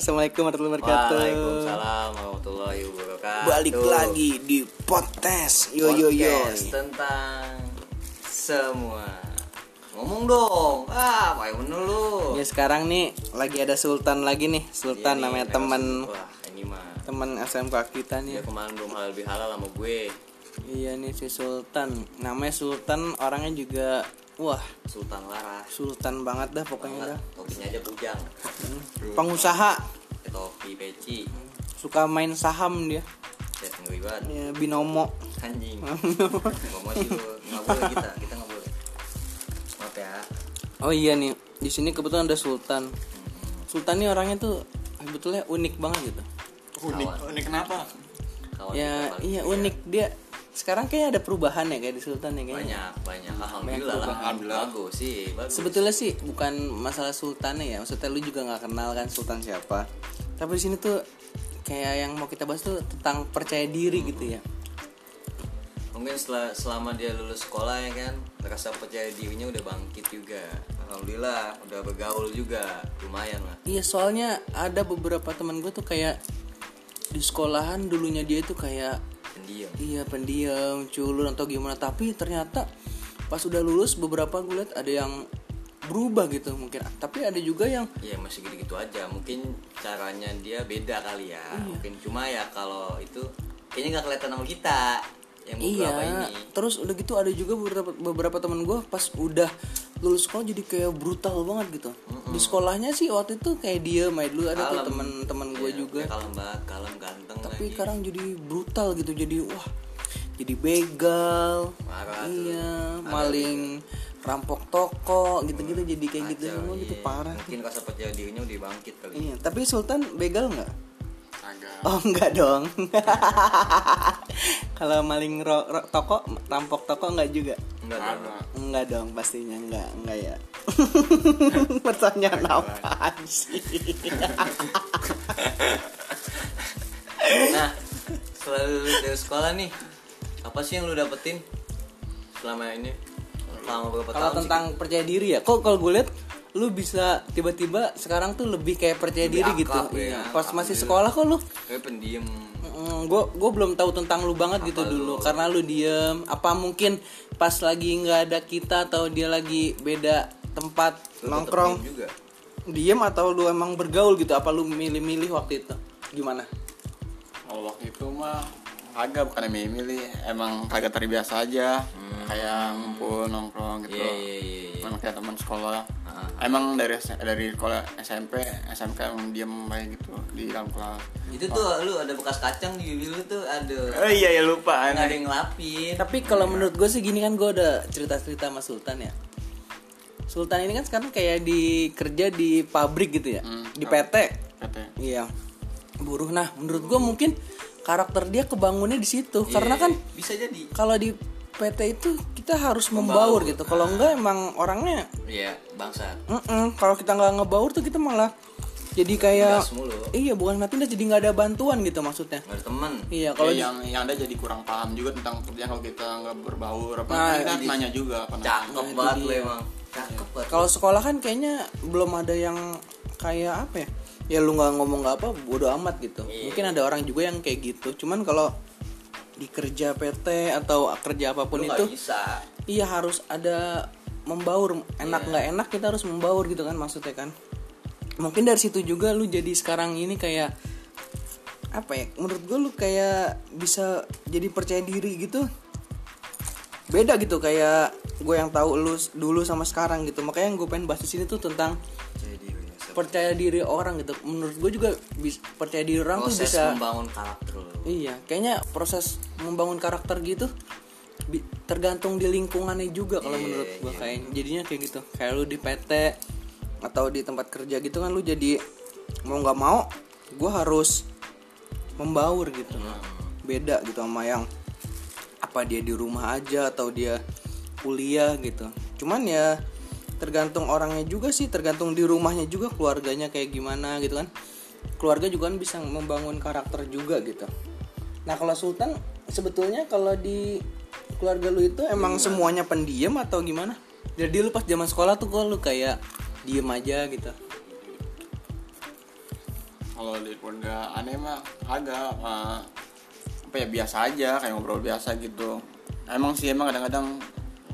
Assalamualaikum warahmatullahi wabarakatuh. Waalaikumsalam warahmatullahi wabarakatuh. Balik lagi di podcast. Yo yo yo. Tentang semua. Ngomong dong. Ah, pakai bener lu. Ya sekarang nih lagi ada Sultan lagi nih. Sultan Iya nih, namanya teman teman SMK kita nih. kemarin belum halal bihalal sama gue. Iya nih si Sultan. Namanya Sultan, orangnya juga wah, Sultan Laras. sultan banget dah pokoknya dah. Topinya aja bujang. Pengusaha, Topi peci. suka main saham dia. Banget. Ya, binomo. Anjing. Ngomong sih lu. Nggak boleh kita. Kita nggak boleh. Maaf ya. Oh iya nih, di sini kebetulan ada Sultan. Sultan nih orangnya tuh sebetulnya unik banget gitu. unik unik kenapa Kawan ya iya unik dia sekarang kayaknya ada perubahan ya kayak di Sultan ya kayaknya. Banyak banyak. Alhamdulillah lah. perubahan. Alhamdulillah. bagus sih bagus. Sebetulnya sih bukan masalah sultannya ya. Maksudnya lu juga nggak kenal kan sultan siapa. Tapi di sini tuh kayak yang mau kita bahas tuh tentang percaya diri gitu ya. Mungkin setelah selama dia lulus sekolah ya kan rasa percaya dirinya udah bangkit juga. Alhamdulillah udah bergaul juga. Lumayan lah. Iya soalnya ada beberapa teman gue tuh kayak di sekolahan dulunya dia tuh kayak pendiam. Iya pendiam culun atau gimana. Tapi ternyata pas udah lulus beberapa gue lihat ada yang berubah gitu mungkin. Tapi ada juga yang ya masih gitu-gitu aja. Mungkin caranya dia beda kali ya. Iya. mungkin cuma ya kalau itu kayaknya nggak kelihatan sama kita yang Iya, ini. Terus udah gitu ada juga beberapa beberapa teman gue pas udah lulus sekolah jadi kayak brutal banget gitu. Di sekolahnya sih waktu itu kayak dia main dulu ada tuh teman-teman gue Iya, juga. kayak kalem banget kalem ganteng Tapi lagi sekarang jadi brutal gitu, jadi wah, jadi begal. Parah tuh. iya, maling, rampok toko gitu-gitu jadi kayak gitu semua gitu iya. parah. mungkin rasa percaya dirinya udah bangkit kali Iya, tapi Sultan begal nggak? agak Oh enggak dong. Kalau maling ro- ro- toko, rampok toko enggak juga. agak Enggak dong, pastinya enggak, enggak ya. Pertanyaan apaan sih? Nah, setelah lulus dari sekolah nih, apa sih yang lu dapetin selama ini? Selama berapa Kalau tahun tentang percaya diri ya, kok kalau gue lihat lu bisa tiba-tiba sekarang tuh lebih kayak percaya Lebih diri gitu. ya, Iya. Pas masih alhamdulillah. sekolah kok lu? Kayak pendiam. gue gue belum tahu tentang lu banget gitu dulu karena lu diem apa mungkin pas lagi nggak ada kita atau dia lagi beda tempat Lu nongkrong diem juga. diem atau lu emang bergaul gitu apa lu milih-milih waktu itu gimana kalau waktu itu mah agak bukan yang milih emang kagak terbiasa aja kayak ngumpul nongkrong gitu Iya iya iya. iya. Emang kayak teman sekolah Ah. emang dari dari sekolah SMP SMK emang diem kayak gitu di dalam kelas Itu tuh lu ada bekas kacang di bibir lu tuh ada. oh iya ya lupa Nggak ada yang ngelapin. Tapi kalau menurut gue sih gini kan gue udah cerita-cerita sama Sultan ya. Sultan ini kan sekarang kayak di kerja di pabrik gitu ya, Hmm. di PT. katanya Iya. Buruh. Nah, menurut gue mungkin karakter dia kebangunnya di situ. Karena kan Iya, bisa jadi. kalau di PT itu kita harus membaur, gitu. Kalau enggak emang orangnya, Iya, bangsa. mm-mm, kalau kita nggak ngebaur tuh kita malah jadi kayak, iya bukan nanti jadi nggak ada bantuan gitu maksudnya. Nggak ada teman. Iya, kalau kalau di- yang yang ada jadi kurang paham juga tentang kerjaan kalau kita nggak berbaur apa Nah, kita jadi- nanya juga apa Cakep banget dia. emang. Cakep banget. Kalau sekolah kan kayaknya belum ada yang kayak apa ya? Ya lu nggak ngomong nggak apa, bodo amat gitu. Iya. Mungkin ada orang juga yang kayak gitu. Cuman kalau di kerja PT atau kerja apa pun lu itu, bisa. iya harus ada membaur. Enak nggak enak kita harus membaur gitu kan maksudnya kan. Mungkin dari situ juga lu jadi sekarang ini kayak apa ya? Menurut gue lu kayak bisa jadi percaya diri gitu. Beda gitu kayak gue yang tahu lu dulu sama sekarang gitu. Makanya yang gue pengen bahas di sini tuh tentang Jadi percaya diri orang gitu. Menurut gue juga bis- percaya diri orang tuh proses bisa membangun karakter. Iya, kayaknya proses membangun karakter gitu bi- tergantung di lingkungannya juga kalau Iya, menurut gua iya. kayak jadinya kayak gitu. Kayak lu di PT atau di tempat kerja gitu kan lu jadi mau nggak mau gua harus membaur gitu. Hmm. Beda gitu sama yang apa dia di rumah aja atau dia kuliah gitu. Cuman ya tergantung orangnya juga sih, tergantung di rumahnya juga keluarganya kayak gimana gitu kan. Keluarga juga kan bisa membangun karakter juga gitu. Nah kalau Sultan sebetulnya kalau di keluarga lu itu emang semuanya pendiam atau gimana? Jadi lu pas zaman sekolah tuh kok lu kayak diem aja gitu. kalau di keluarga aneh mah agak eh, apa ya biasa aja kayak ngobrol biasa gitu emang sih emang kadang-kadang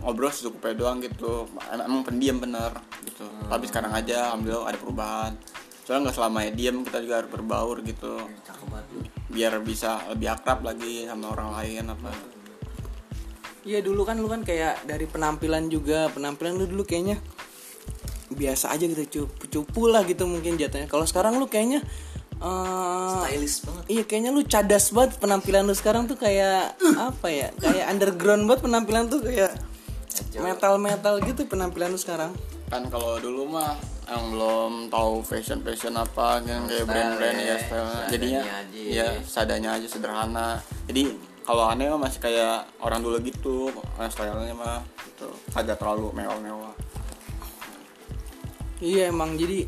ngobrol secukupnya doang gitu. Em- emang pendiam bener gitu. Tapi sekarang aja alhamdulillah ada perubahan. Soalnya nggak selamanya diam kita juga harus berbaur gitu. Cakep banget. Lu. biar bisa lebih akrab lagi sama orang lain apa. Iya dulu kan lu kan kayak dari penampilan juga. Penampilan lu dulu kayaknya biasa aja gitu. Cupu cupu lah gitu mungkin jatuhnya. Kalau sekarang lu kayaknya eh, stylish banget. iya kayaknya lu cadas banget penampilan lu sekarang tuh kayak apa ya kayak underground banget penampilan tuh kayak metal metal gitu penampilan lu sekarang? Kan kalau dulu mah yang belum tahu fashion fashion apa kan kayak brand-brand ya. style. Seadanya jadinya aja. ya. seadanya aja sederhana. Jadi kalau aneh mah masih kayak orang dulu gitu eh, stylenya mah gitu. Agak terlalu mewah-mewah. Iya emang. Jadi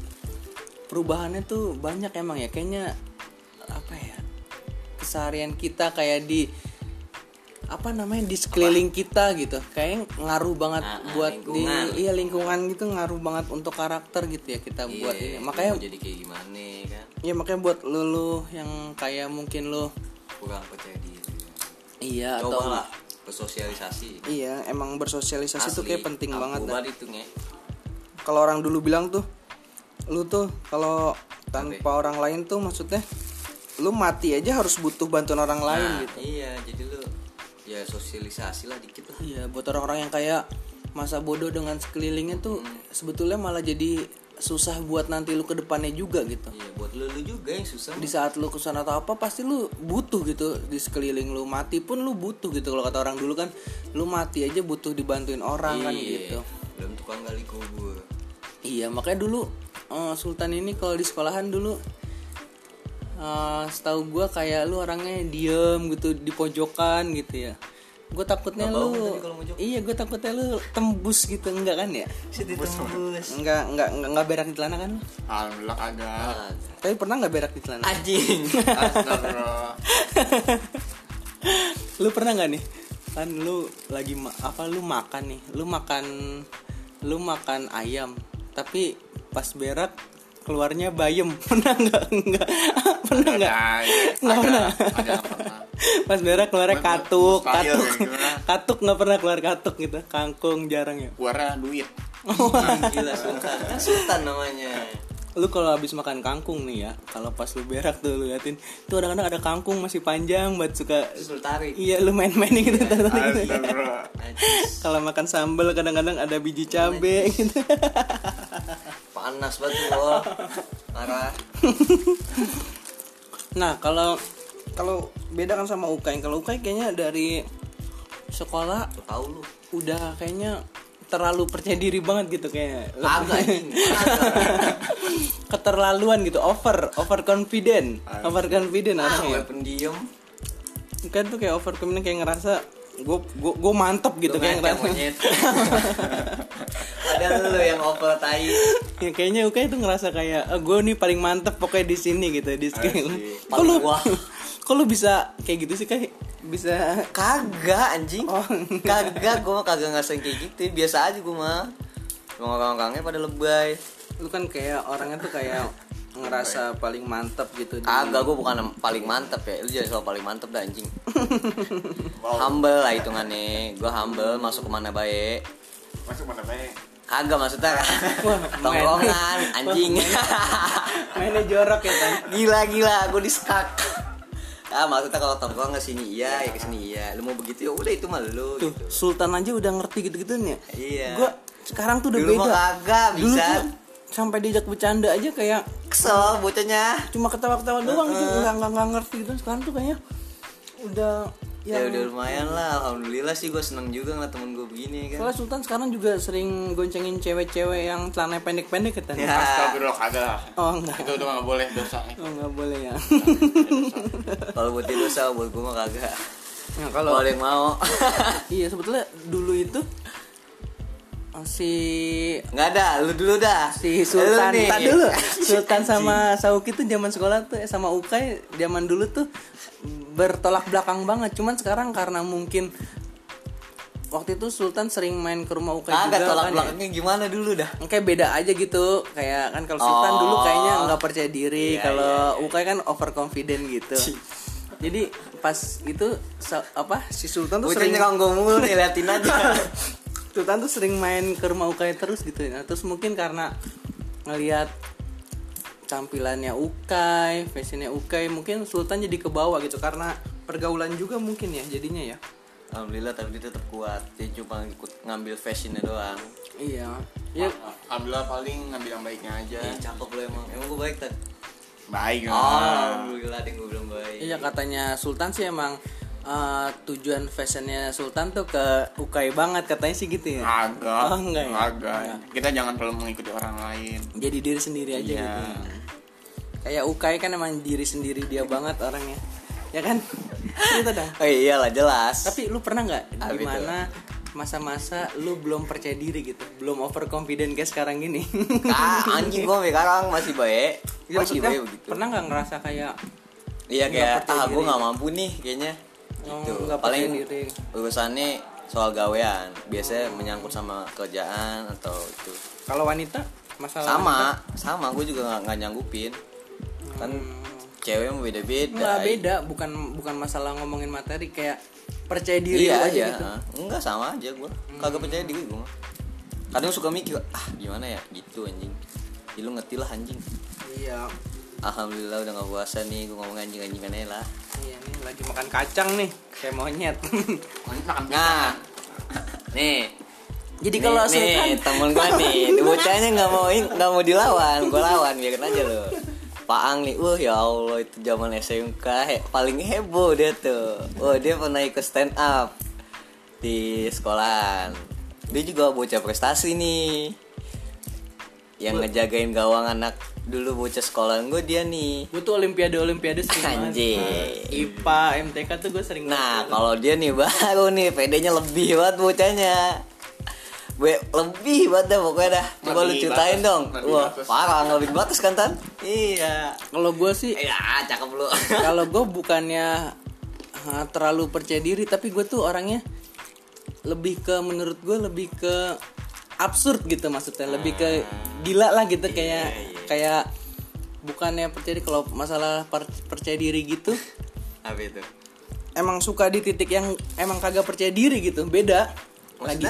perubahannya tuh banyak emang ya. Kayaknya apa ya keseharian kita kayak di apa namanya di sekeliling kita gitu. Kayak ngaruh banget Ah, ah, buat lingkungan. di iya lingkungan gitu ngaruh banget untuk karakter gitu ya kita buat ini. Iya, makanya jadi kayak gimana kan? Ya makanya buat lu, lu yang kayak mungkin lu kurang percaya diri. Iya coba atau lah bersosialisasi. Iya emang bersosialisasi tuh kayak penting banget itu kalau orang dulu bilang tuh lu tuh kalau tanpa orang lain tuh maksudnya lu mati aja harus butuh bantuan orang lain Nah, gitu. iya jadi lu ya sosialisasi lah dikit lah. Iya buat orang-orang yang kayak masa bodoh dengan sekelilingnya tuh sebetulnya malah jadi susah buat nanti lu ke depannya juga gitu. Iya buat lu, lu juga yang susah. Di saat lu ke sana atau apa pasti lu butuh gitu di sekeliling lu. Mati pun lu butuh gitu kalau kata orang dulu kan lu mati aja butuh dibantuin orang kan Iya, gitu. belum tukang gali kubur. Iya makanya dulu eh, Sultan ini kalau di sekolahan dulu eh, setahu gua kayak lu orangnya diem gitu di pojokan gitu ya. Gue takutnya lu iya gue takutnya lu tembus gitu enggak kan ya? Tembus Enggak enggak enggak, enggak berak di celana kan? lu? alhamdulillah agak Tapi pernah nggak berak di celana? anjing astagfirullah lu pernah nggak nih? Kan lu lagi ma- apa lu makan nih? Lu makan lu makan ayam tapi pas berak keluarnya bayem. Pernah nggak? Enggak pernah nggak? Nggak pernah. Pas berak keluarnya Mustahil katuk, ya, katuk, katuk nggak pernah keluar katuk gitu, kangkung jarang ya. keluarnya duit. Gila sultan. Kan sultan namanya. Lu kalau habis makan kangkung nih ya, kalau pas lu berak tuh lu liatin, tuh kadang-kadang ada kangkung masih panjang buat suka. lu tarik Iya lu main-main gitu. tarik-tarik gitu. Kalau makan sambal kadang-kadang ada biji cabe gitu. panas banget tuh Wol. parah. Nah kalau kalau beda kan sama UKM, kalau UKM kayaknya dari sekolah tahu lu. udah kayaknya terlalu percaya diri banget gitu kayak kagak keterlaluan gitu. Over over confident over confident ah orangnya gue pendiam. Kan tuh kayak over confident kayak ngerasa gue gue gue mantep gitu kayak monyet. Ada lu yang over tai. Ya, kayaknya Uka itu ngerasa kayak gue nih paling mantep pokoknya di sini gitu. Di sini. Kok lu kok bisa kayak gitu sih kayak bisa. Kagak anjing. Oh. kagak gue mah kagak ngerasain kayak gitu. Biasa aja gue mah. Orang-orangnya pada lebay. Lu kan kayak orangnya tuh kayak ngerasa paling mantep gitu Kagak, gue bukan paling mantep ya. Lu jangan soal paling mantep dah anjing. Humble lah hitungannya. Gue humble, masuk ke mana baik. Masuk mana baik? Kagak maksudnya. Wah, Tongkrongan, anjing. mainnya jorok ya kan Gila, gila, gue di skak Ah, maksudnya kalau tongkrong ke sini iya, ya ke sini iya. Lu mau begitu ya udah itu mah lu tuh gitu. Sultan aja udah ngerti gitu gitunya Iya. gue sekarang tuh udah Dulu beda. mah kagak dulu bisa. tuh sampai diajak bercanda aja kayak Kesel bocahnya. cuma ketawa-ketawa doang gitu nggak nggak nggak ngerti gitu sekarang tuh kayaknya udah Ya, yang udah lumayan lah, alhamdulillah sih gue seneng juga ngeliat temen gue begini kan. soalnya Sultan sekarang juga sering goncengin cewek-cewek yang celana pendek-pendek kan Ya. astagfirullah kagak lah oh enggak itu udah nggak boleh dosa oh nggak boleh ya Kalau buat dia dosa, buat gue mah kagak. nah, Kalau yang mau. iya sebetulnya dulu itu uh, si Nggak ada, lu dulu dah. si Sultan Lu nih. tak dulu Sultan sama Sauki tuh zaman sekolah tuh eh, sama Ukay zaman dulu tuh bertolak belakang banget cuman sekarang karena mungkin waktu itu Sultan sering main ke rumah Ukay Kagak juga tolak kan ya? belakangnya gimana dulu dah kayak beda aja gitu kayak kan kalau Sultan Oh. dulu kayaknya nggak percaya diri Iya, kalau iya, iya. Ukay kan overconfident gitu jadi pas itu apa si Sultan tuh Bocah sering nyerang gue mulu nih liatin aja Sultan tuh sering main ke rumah Ukay terus gitu nah, terus mungkin karena ngelihat tampilannya Ukay fashionnya Ukay mungkin Sultan jadi ke bawah gitu. Karena pergaulan juga mungkin ya jadinya ya. Alhamdulillah tapi dia tetap kuat. Dia cuma ikut ngambil fashionnya doang. Iya. Ya. Alhamdulillah paling ngambil yang baiknya aja. Ih cakep lo emang. Emang gue baik tak? baik Oh, lah Alhamdulillah ada yang gue bilang baik. Iya katanya Sultan sih emang eh, tujuan fashionnya Sultan tuh ke Ukay banget katanya sih gitu ya. agak Oh, enggak ya? agak kita jangan terlalu mengikuti orang lain Jadi diri sendiri aja Iya. gitu. Kayak Ukay kan emang diri sendiri dia banget orangnya. Ya kan? Cerita dong. Oh iyalah jelas Tapi lu pernah nggak itu? gimana masa-masa lu belum percaya diri gitu, belum overconfident kayak sekarang gini? Ah anjing gue sekarang masih baik Ya, Masih baik begitu pernah nggak ngerasa kayak Iya kayak ah gue nggak mampu nih kayaknya gitu. nggak Paling urusannya soal gawean. Biasanya menyangkut sama kerjaan atau itu. Kalau wanita masalah Sama wanita? Sama. Gue juga nggak nggak nyanggupin. Kan cewek mah beda-beda. Enggak beda, bukan bukan masalah ngomongin materi kayak percaya diri iya aja aja gitu. enggak sama aja gue kagak percaya diri gue kadang suka mikir ah gimana ya? Gitu anjing. Ya, lu ngerti lah anjing. Iya. Alhamdulillah udah gak puasa nih gue ngomong anjing anjingan aja lah Iya nih lagi makan kacang nih, kayak monyet. nah nih Jadi kalau nih Sultan temen gue nih bocahnya nggak mau nggak mau dilawan gue lawan biarin aja lo Pak Ang nih, wah ya Allah itu zaman SMK he- paling heboh dia tuh. Wah dia pernah ikut stand up di sekolahan. Dia juga bocah prestasi nih. Yang ngejagain gawang anak dulu bocah sekolahan gue dia nih. gue tuh olimpiade olimpiade sering banget. Anjing. Nah, IPA, MTK tuh gue sering Nah banget. kalau dia nih baru nih PD-nya lebih banget bocahnya. Gue lebih banget dah pokoknya dah. Coba lu ceritain batas, dong. Wah batas. parah nggak lebih batas kan tan? Iya. kalau gue sih Ya cakep lu. kalau gue bukannya terlalu percaya diri tapi gue tuh orangnya lebih ke menurut gue lebih ke absurd gitu maksudnya lebih ke gila lah gitu kayak kayak bukannya percaya diri kalau masalah per- percaya diri gitu Apa itu? emang suka di titik yang emang kagak percaya diri gitu beda lagi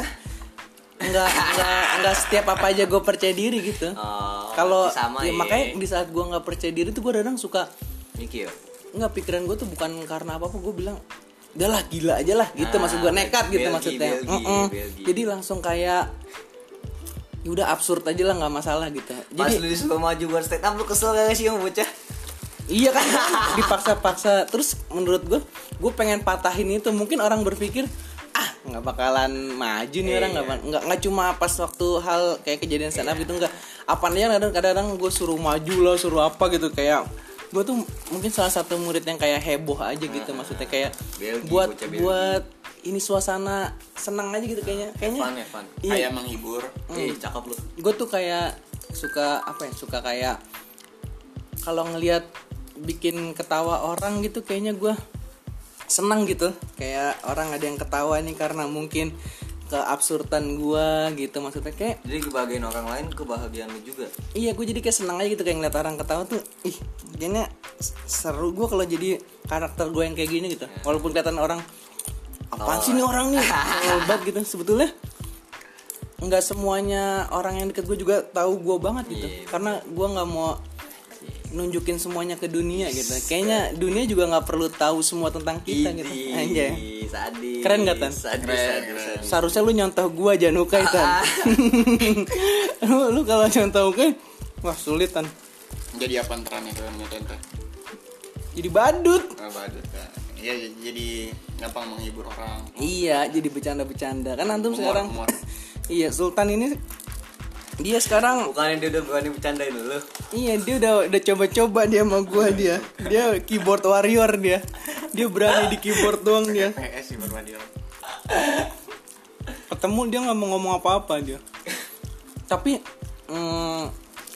enggak enggak enggak setiap apa aja gue percaya diri gitu Oh, kalau ya, ya. makanya di saat gue nggak percaya diri tuh gue kadang suka mikir. nggak pikiran gue tuh bukan karena apa apa gue bilang udahlah gila aja lah gitu Nah, maksud gue nekat gitu Belgi, maksudnya Belgi, Mm-mm. Belgi. jadi langsung kayak ya udah absurd aja lah nggak masalah gitu. Pas jadi lu disuruh maju buat stand up lu kesel gak sih yang bocah? iya kan dipaksa-paksa. Terus menurut gue gue pengen patahin itu. Mungkin orang berpikir ah nggak bakalan maju nih orang nggak Iya. nggak nggak cuma pas waktu hal kayak kejadian stand up gitu nggak. Apa aja kadang kadang gue suruh maju lah suruh apa gitu. Kayak gue tuh mungkin salah satu murid yang kayak heboh aja gitu maksudnya kayak Belgi, buat buat ini suasana senang aja gitu kayaknya. Kayaknya Fun ya fun. iya. Kayak menghibur Ih cakep lu. gue tuh kayak suka apa ya suka kayak kalau ngelihat bikin ketawa orang gitu kayaknya gue senang gitu. Kayak orang ada yang ketawa nih karena mungkin keabsurdan gue gitu maksudnya. Kayak Jadi kebahagiaan orang lain kebahagiaan lu juga. iya gue jadi kayak senang aja gitu kayak ngeliat orang ketawa tuh ih kayaknya seru gue kalau jadi karakter gue yang kayak gini gitu. Walaupun kelihatan orang apaan sih nih orang nih? Hebat gitu. Sebetulnya nggak semuanya orang yang deket gue juga tahu gue banget gitu. Karena gue nggak mau nunjukin semuanya ke dunia gitu. Kayaknya dunia juga nggak perlu tahu semua tentang kita gitu. Anjay. Idih, sadis. Keren nggak, Tan? Sadis, Keren, sadis, keren. sadis. seharusnya lu nyontoh gue jangan ukai tan. Lu, lu kalau nyontoh ukai wah sulit tan. Jadi apa yang nyatain teh jadi badut. Nggak badut kan iya jadi gampang menghibur orang Iya, jadi bercanda-bercanda. Kan antum Humor, sekarang humor. Iya, Sultan ini dia sekarang Bukannya dia udah berani bercandain lu. iya dia udah udah coba-coba dia sama gua dia. Dia keyboard warrior dia. Dia berani di keyboard doang dia. PS sih berbanding Ketemu dia nggak mau ngomong apa-apa dia. Tapi mm,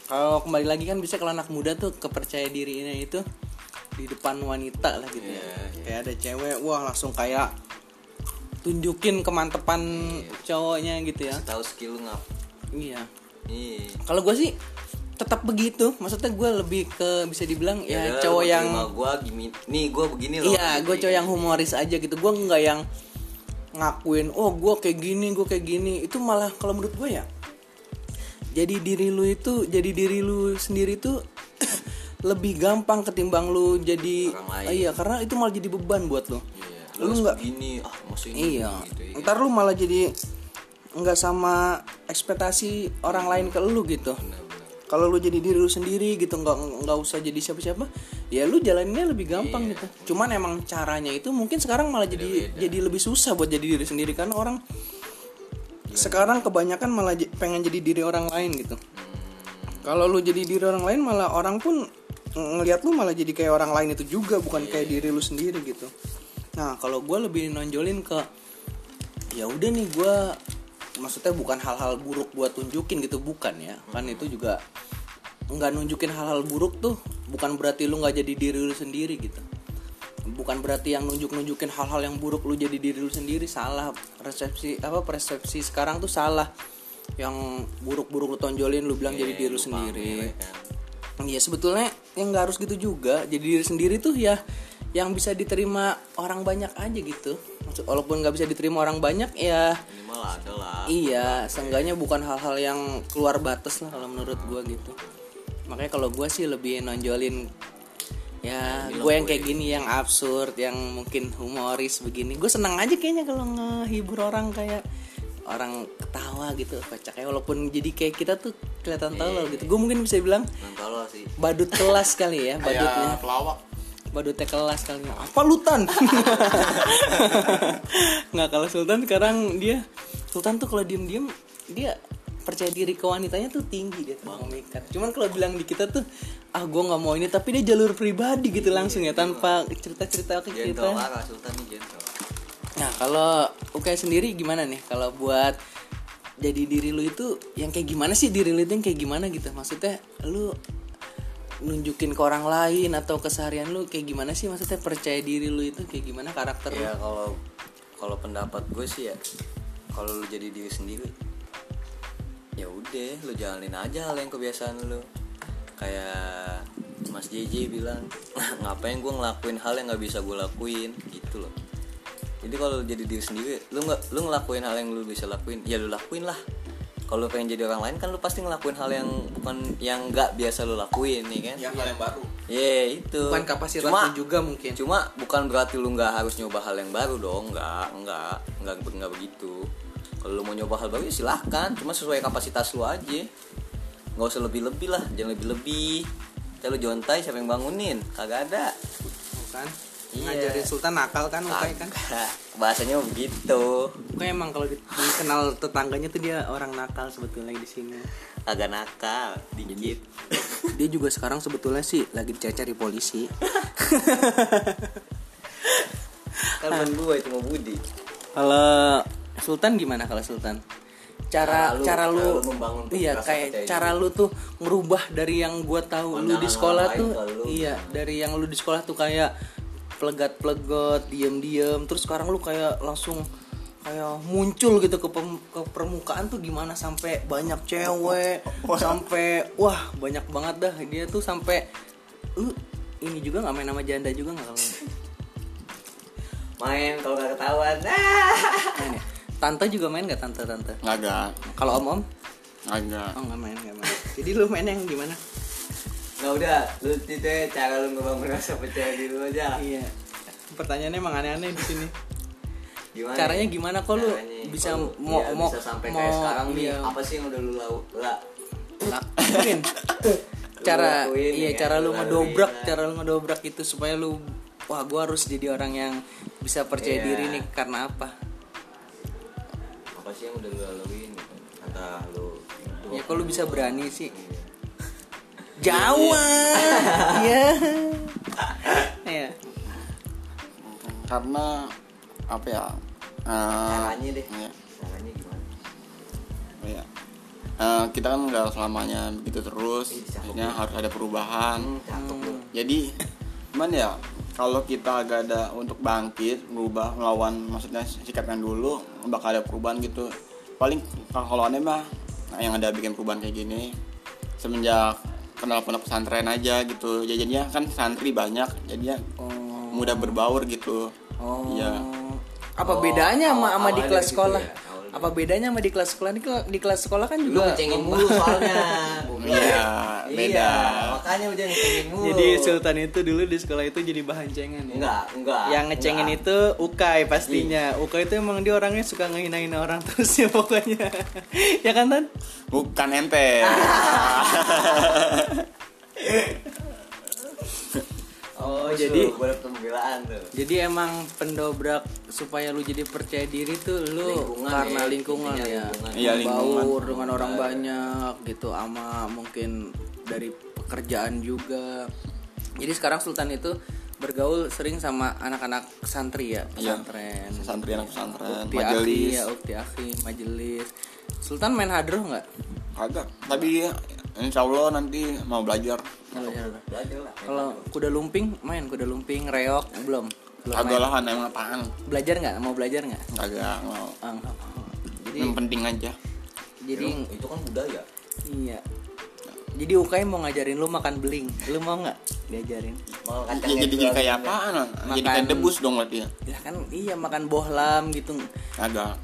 kalau kembali lagi kan bisa kalau anak muda tuh kepercaya dirinya itu di depan wanita lah gitu ya. Kayak ada cewek, wah langsung kayak tunjukin kemantepan cowoknya gitu ya. Tahu skill ngap. Iya. Iya. Kalau gue sih tetap begitu. Maksudnya gue lebih ke bisa dibilang ya, cowok yang gue gini. Nih gue begini loh. Iya gue cowok yang humoris aja gitu. Gue nggak yang ngakuin oh gue kayak gini gue kayak gini. Itu malah kalau menurut gue ya jadi diri lu itu jadi diri lu sendiri tuh lebih gampang ketimbang lu jadi. Ah, iya karena itu malah jadi beban buat lu. Iya. lu nggak begini ah ini iya. gitu ya. ntar lu malah jadi nggak sama ekspektasi orang lain ke lu gitu. Kalau lu jadi diri lu sendiri gitu nggak nggak usah jadi siapa-siapa ya lu jalaninnya lebih gampang gitu. Cuman emang caranya itu mungkin sekarang malah jadi jadi lebih susah buat jadi diri sendiri karena orang sekarang kebanyakan malah pengen jadi diri orang lain gitu. Kalau lu jadi diri orang lain malah orang pun ngelihat lu malah jadi kayak orang lain itu juga bukan kayak diri lu sendiri gitu. Nah kalau gue lebih nonjolin ke ya udah nih gue maksudnya bukan hal-hal buruk buat tunjukin gitu bukan ya. Kan itu juga nggak nunjukin hal-hal buruk tuh bukan berarti lu nggak jadi diri lu sendiri gitu. Bukan berarti yang nunjuk nunjukin hal-hal yang buruk lu jadi diri lu sendiri salah. Resepsi apa persepsi sekarang tuh salah. Yang buruk-buruk lu tonjolin lu bilang jadi diri lu sendiri Iya sebetulnya yang nggak harus gitu juga. Jadi diri sendiri tuh ya yang bisa diterima orang banyak aja gitu. Maksud walaupun nggak bisa diterima orang banyak ya minimal ada lah. iya seenggaknya bukan hal-hal yang keluar batas lah kalau menurut gua gitu. Makanya kalau gua sih lebih nonjolin ya gue yang kayak gini yang absurd yang mungkin humoris begini. Gue seneng aja kayaknya kalau ngehibur orang kayak orang ketawa gitu kocak ya walaupun jadi kayak kita tuh kelihatan tolol gitu. gue mungkin bisa bilang sih. badut kelas kali ya badutnya. pelawak. Badutnya kelas kali. Apa lutan nggak kalau sultan sekarang dia sultan tuh kalau diem diem dia percaya diri ke wanitanya tuh tinggi dia tuh memikat cuman kalau bilang di kita tuh ah gue nggak mau ini tapi dia jalur pribadi gitu langsung ya tanpa cerita cerita ke gentle kita. sultan nih Nah kalau Ukai sendiri gimana nih? Kalau buat jadi diri lu itu yang kayak gimana sih? Diri lu itu yang kayak gimana gitu? Maksudnya lu nunjukin ke orang lain atau keseharian lu kayak gimana sih? Maksudnya percaya diri lu itu kayak gimana? Karakter lu? ya kalau kalau pendapat gue sih ya kalau lu jadi diri sendiri ya udah lu jalanin aja hal yang kebiasaan lu. Kayak Mas JJ bilang ngapain gue ngelakuin hal yang nggak bisa gue lakuin? Gitu loh jadi kalau lu jadi diri sendiri lu nggak lu ngelakuin hal yang lu bisa lakuin ya lu lakuin lah kalau pengen jadi orang lain kan lu pasti ngelakuin hal yang bukan yang nggak biasa lu lakuin nih kan yang hal yang baru Iya itu. bukan kapasitas Cuma- juga mungkin Cuma bukan berarti lu nggak harus nyoba hal yang baru dong, nggak, nggak, nggak, nggak begitu. Kalau lu mau nyoba hal baru ya silahkan, cuma sesuai kapasitas lu aja. Nggak usah lebih-lebih lah, jangan lebih-lebih. Kita lu jontai siapa yang bangunin? Kagak ada. bukan Iya. ngajarin Sultan nakal kan Ukai kan. Bahasanya begitu. Ukai emang kalau di- dikenal tetangganya tuh dia orang nakal sebetulnya di sini Agak nakal, dikit. dia juga sekarang sebetulnya sih lagi dicari polisi Kan bukan gua itu mau Budi. Kalau Sultan gimana kalau Sultan? Cara Cara lu- cara lu, membangun iya kayak cara lu tuh merubah dari yang gua tahu lu di sekolah tuh lu. iya dari yang lu di sekolah tuh kayak plegat-plegot, diem-diem terus sekarang lu kayak langsung kayak muncul gitu ke, pem- ke permukaan tuh gimana sampai banyak cewek sampai wah banyak banget dah dia tuh sampai lu ini juga nggak main nama janda juga nggak kalau Main kalau nggak ketahuan. Ah. main ya? Tante juga main gak tante tante? agak Kalau om om? agak Oh nggak main nggak main. Jadi lu main yang gimana? Nggak udah, lu itu ya, cara lu ngebangun rasa percaya diri lu aja. Iya. Pertanyaannya emang aneh-aneh di sini. Gimana? Caranya gimana kok lu Caranya, bisa kalau- mau iya, mau bisa sampai mau kayak sekarang nih iya, apa sih yang udah lu lau lah lakuin. cara lakuin, iya ya cara lu lu ngedobrak laluin, cara lu ngedobrak itu supaya lu wah gua harus jadi orang yang bisa percaya Iya. diri nih karena apa apa sih yang udah lu laluin entah lu ya kalau lu bisa berani sih Jawa. Iya. Iya. Karena apa ya eh, caranya deh. caranya gimana? Iya. Eh, kita kan nggak selamanya begitu terus. Akhirnya harus ada perubahan. Hmm, cakep lu jadi gimana ya kalau kita agak ada untuk bangkit berubah melawan maksudnya sikap yang dulu bakal ada perubahan gitu. Paling kalau aneh mah yang ada bikin perubahan kayak gini. Semenjak kenal pondok pesantren aja gitu jadinya kan santri banyak jadinya mudah berbaur gitu Oh. iya Apa Oh, bedanya sama sama di kelas gitu sekolah? ya. Apa bedanya sama di kelas sekolah? Di, ke- di kelas sekolah kan Lu juga ngecengin mulu soalnya. iya beda Iya, makanya udah ngecengin mulu. Jadi Sultan itu dulu di sekolah itu jadi bahan cengen ya. enggak, enggak. Yang ngecengin enggak. itu Ukay pastinya. Ukay itu emang dia orangnya suka ngehinain orang terus ya pokoknya. ya kan Tan? bukan ente Oh, jadi- dapet pembelaan tuh. Jadi emang pendobrak supaya lu jadi percaya diri tuh lu Lingkungan karena ya, lingkungan ya. lingkungan. Iya, lingkungan. Baur dengan orang banyak gitu ama mungkin dari pekerjaan juga. Jadi sekarang Sultan itu bergaul sering sama anak-anak santri ya, Iya. pesantren. santri anak pesantren Ukti akhi majelis ya, ukti akhi, majelis. Sultan main hadroh nggak? kagak tapi insya Allah nanti mau belajar Belajar lah. Kalau kuda lumping main kuda lumping, reok belum. Belum lah emang apaan Belajar nggak? Mau belajar nggak? kagak mau Ah, mau. Jadi yang penting aja jadi Itu kan budaya. iya. Jadi UKM mau ngajarin lu makan beling. Lu mau nggak diajarin? Mau Ya, kacang jadi yang kayak jual- apaan Bang? jadi Makan- kayak debus dong berarti ya Ya kan iya makan bohlam gitu. kagak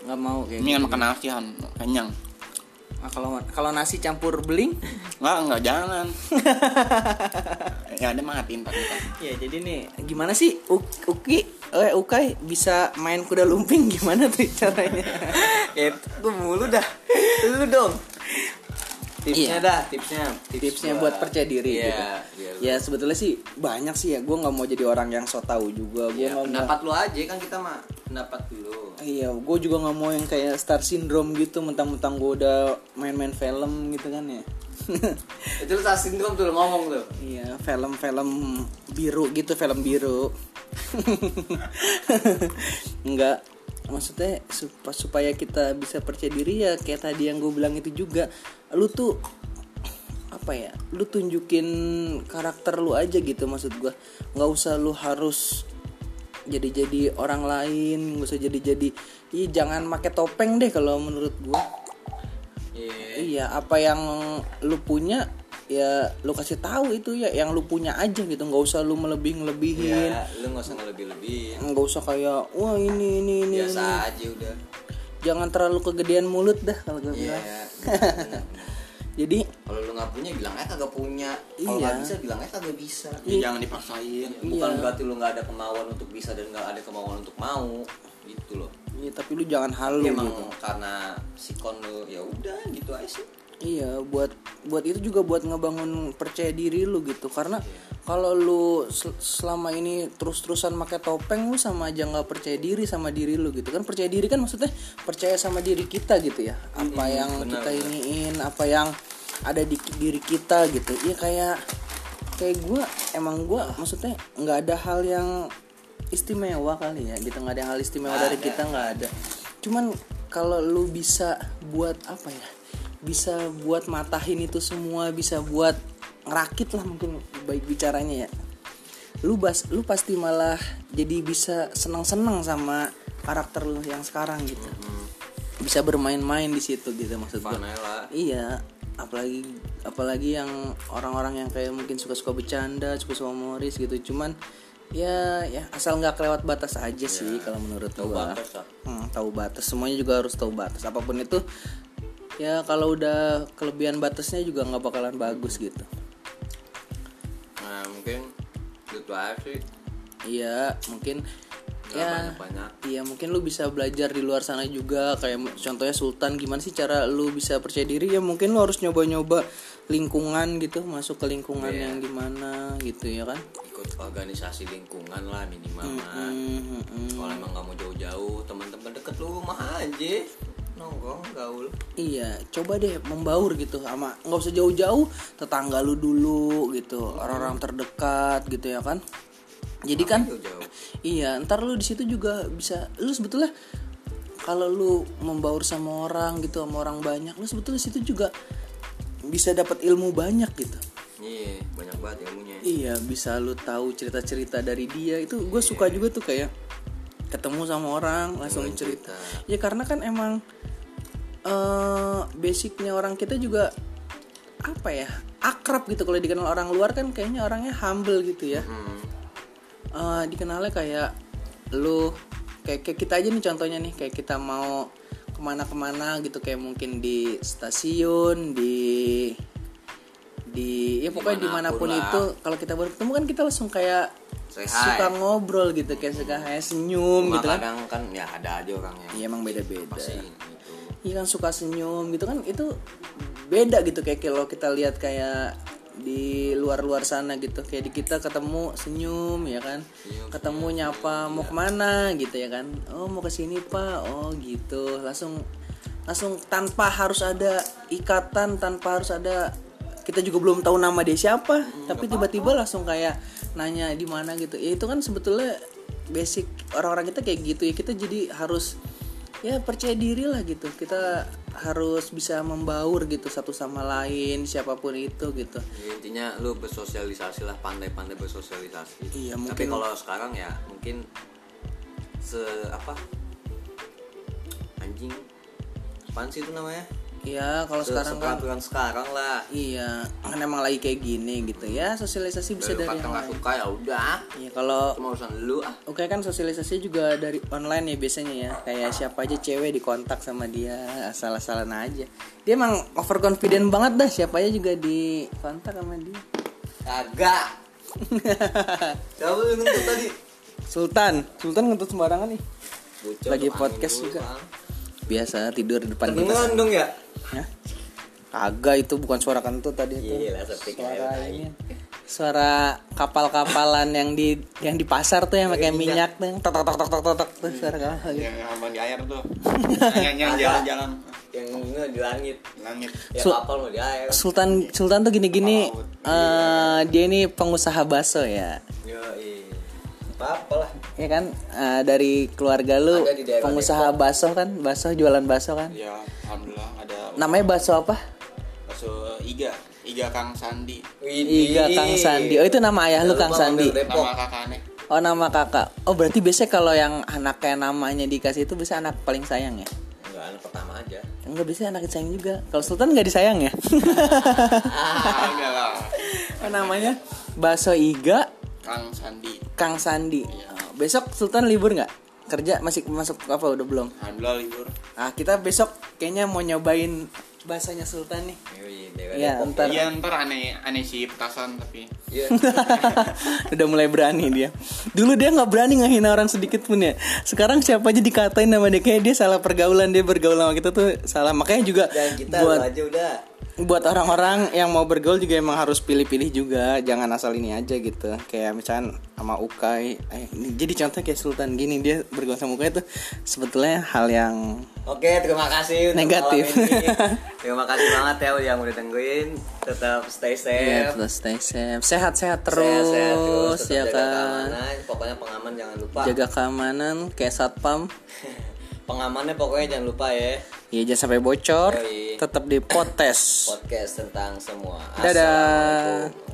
Nggak mau kayak ini kan gitu. makan nasi Han. kenyang Nah, kalau kalau nasi campur beling Enggak, enggak jangan. ya ada matiin kita. Ya jadi nih gimana sih U- Uki eh Ukai bisa main kuda lumping gimana tuh caranya? Itu mulu dah. Lu dong. Tipsnya Iya. dah, tipsnya. Tips Tipsnya buat percaya diri Iya, gitu. lu- Ya sebetulnya sih banyak sih ya. Gue nggak mau jadi orang yang so tau juga. Gue Iya, nggak mau. pendapat lu aja kan kita mah pendapat dulu. Iya, gue juga nggak mau yang kayak star syndrome gitu. Mentang-mentang gue udah main-main film gitu kan ya. Itu lu tas sindrom tuh ngomong tuh. Iya, film-film biru gitu, film biru. Enggak, maksudnya sup- supaya kita bisa percaya diri ya kayak tadi yang gue bilang itu juga. Lu tuh apa ya? Lu tunjukin karakter lu aja gitu maksud gue. nggak usah lu harus jadi-jadi orang lain, nggak usah jadi-jadi. Ih, jangan pakai topeng deh kalau menurut gue. Iya. Iya, apa yang lu punya ya lu kasih tahu itu ya yang lu punya aja gitu nggak usah lu melebih ngelebihin Iya, lu nggak usah ngelebih-lebihin. nggak usah kayak wah ini ini ini, Biasa ini. aja udah. jangan terlalu kegedean mulut dah kalau gue Iya. bilang. jadi Kalau lu nggak punya bilang aja kagak punya. Kalau Iya. nggak bisa bilang aja kagak bisa. Ya, jangan dipaksain. Bukan Iya. berarti lu nggak ada kemauan untuk bisa dan nggak ada kemauan untuk mau gitu loh. iya tapi lu jangan halu Tapi emang gitu karena sikon lu ya udah gitu aja sih. Iya buat buat itu juga buat ngebangun percaya diri lu gitu. Karena kalau lu sel- selama ini terus-terusan pakai topeng lu sama aja nggak percaya diri sama diri lu gitu. Kan percaya diri kan maksudnya percaya sama diri kita gitu ya. Apa yang kita iniin apa yang ada di diri kita gitu. Iya kayak kayak gue emang gue maksudnya nggak ada hal yang istimewa kali ya gitu. Nggak ada hal istimewa dari kita nggak ada. Cuman kalau lu bisa buat apa ya bisa buat matahin itu semua bisa buat ngerakit lah mungkin baik bicaranya ya. Lu bas lu pasti malah jadi bisa senang-senang sama karakter lu yang sekarang gitu. Bisa bermain-main di situ gitu maksud gua. Vanilla. iya apalagi apalagi yang orang-orang yang kayak mungkin suka-suka bercanda suka-suka humoris gitu. Cuman ya ya asal nggak kelewat batas aja sih kalau menurut Tahu gua. batas, ah. Hmm, tahu batas. Semuanya juga harus tahu batas. Apa pun itu ya kalau udah kelebihan batasnya juga nggak bakalan bagus gitu Nah mungkin itu aja sih. iya mungkin Nggak ya banyak-banyak. iya mungkin lu bisa belajar di luar sana juga kayak contohnya Sultan gimana sih cara lu bisa percaya diri ya mungkin lu harus nyoba-nyoba lingkungan gitu masuk ke lingkungan Iya. yang gimana gitu ya kan Ikut organisasi lingkungan lah minimal mah. Hmm, hmm. Kalau emang nggak mau jauh-jauh, teman-teman deket lu rumah aja nongkrong gaul. Iya, coba deh membaur gitu sama nggak usah jauh-jauh tetangga lu dulu gitu, orang-orang terdekat gitu ya kan. Jadi kan Jauh-jauh. iya, ntar lu di situ juga bisa lu sebetulnya kalau lu membaur sama orang gitu sama orang banyak, lu sebetulnya di situ juga bisa dapat ilmu banyak gitu. Iya, banyak banget ilmunya. iya bisa lu tahu cerita-cerita dari dia itu gue suka juga tuh kayak ketemu sama orang langsung cerita. Ya karena kan emang eh basicnya orang kita juga apa ya akrab gitu. Kalau dikenal orang luar kan kayaknya orangnya humble gitu ya. Hmm. Eh, dikenalnya kayak lu kayak, kayak kita aja nih contohnya nih. Kayak kita mau ke mana-kemana gitu. Kayak mungkin di stasiun di di ya pokoknya di mana pun Di mana pun itu. Kalau kita baru ketemu kan kita langsung kayak Say hi. suka ngobrol gitu kayak suka kayak senyum Cuma gitu kan. kadang kan ya ada aja orang yang iya emang beda-beda. pasti gitu. iya kan suka senyum gitu kan itu beda gitu. Kayak kalau kita lihat kayak di luar-luar sana gitu. Kayak di kita ketemu senyum ya kan. Ketemu nyapa mau ke mana? gitu ya kan. Oh mau ke sini pak. Oh gitu. Langsung langsung tanpa harus ada ikatan tanpa harus ada kita juga belum tahu nama dia siapa. Tapi tiba-tiba langsung kayak nanya di mana gitu. Ya itu kan sebetulnya basic orang-orang kita kayak gitu ya. Kita jadi harus ya percaya diri lah gitu. Kita harus bisa membaur gitu satu sama lain siapa pun itu gitu. Ya, intinya lu bersosialisasi lah pandai-pandai bersosialisasi. Iya, tapi mungkin- kalau sekarang ya mungkin se apa? Anjing. Apaan sih itu namanya ya kalau Se- sekarang kan seperaturan sekarang lah. Iya kan emang lagi kayak gini gitu ya sosialisasi bisa Dari dari kata yang nggak lain suka ya udah. Iya kalau cuma urusan lu ah. Oke kan sosialisasi juga dari online ya biasanya ya. Kayak siapa aja cewek dikontak sama dia Asal-asalan aja. Dia emang overconfident banget dah Siapa aja juga dikontak sama dia. Kagak. Siapa lu ngentut tadi? Sultan. Sultan ngentut sembarangan nih. Bocor Lagi podcast juga. Bang. Biasa tidur di depan kita kedengeran dong ya Hah? Kagak itu bukan suara kentut tadi itu. Gila, sepi Suara kayak ini. Suara kapal-kapalan yang di yang di pasar tuh yang pakai minyak tuh tok tok tok tok tok tok tuh suara kapal gitu. yang abang di air tuh. Yang yang jalan-jalan. yang di langit. Langit. Ya kapal mau di air. Sultan Sultan tuh gini-gini eh dia ini pengusaha bakso ya. yo apa lah. Ya kan? Eh, dari keluarga lu pengusaha bakso kan, bakso jualan bakso kan. ya alhamdulillah ada Namanya bakso apa? bakso iga iga kang sandi Iga Kang Sandi. Oh itu nama ayah lu Kang Sandi. nama kakaknya Oh nama kakak. Oh berarti biasanya kalau yang anaknya namanya dikasih itu bisa anak paling sayang ya? enggak anak pertama aja Enggak bisa anak disayang juga. Kalau Sultan nggak disayang ya? ah enggak lah oh, namanya bakso Iga kang sandi Kang Sandi. Oh, besok Sultan libur nggak? Kerja masih masuk apa udah belum? alhamdulillah libur Ah kita besok kayaknya mau nyobain bahasanya Sultan nih. Iya ntar iya ntar aneh aneh sih petasan tapi Iya. udah mulai berani dia. Dulu dia nggak berani ngehina orang sedikit pun ya. Sekarang siapa aja dikatain nama dia kayak dia salah pergaulan dia bergaul sama kita tuh salah. Makanya juga Dan kita buat aja udah. Buat orang-orang yang mau bergaul juga emang harus pilih-pilih juga. Jangan asal ini aja gitu. Kayak misalnya sama Ukai. Eh, ini jadi contoh kayak Sultan gini dia bergaul sama Ukai tuh sebetulnya hal yang Oke, terima kasih untuk Negatif. Terima kasih banget ya yang udah dengerin. Tetap stay safe. terus stay safe. Sehat-sehat terus, Sehat-sehat terus, tetap ya jaga kan. keamanan. Pokoknya pengaman jangan lupa. Jaga keamanan kayak satpam. Pengamannya pokoknya jangan lupa ya. Ya jangan sampai bocor. Tetap di potes. Podcast tentang semua. Dadah. Assalamualaikum.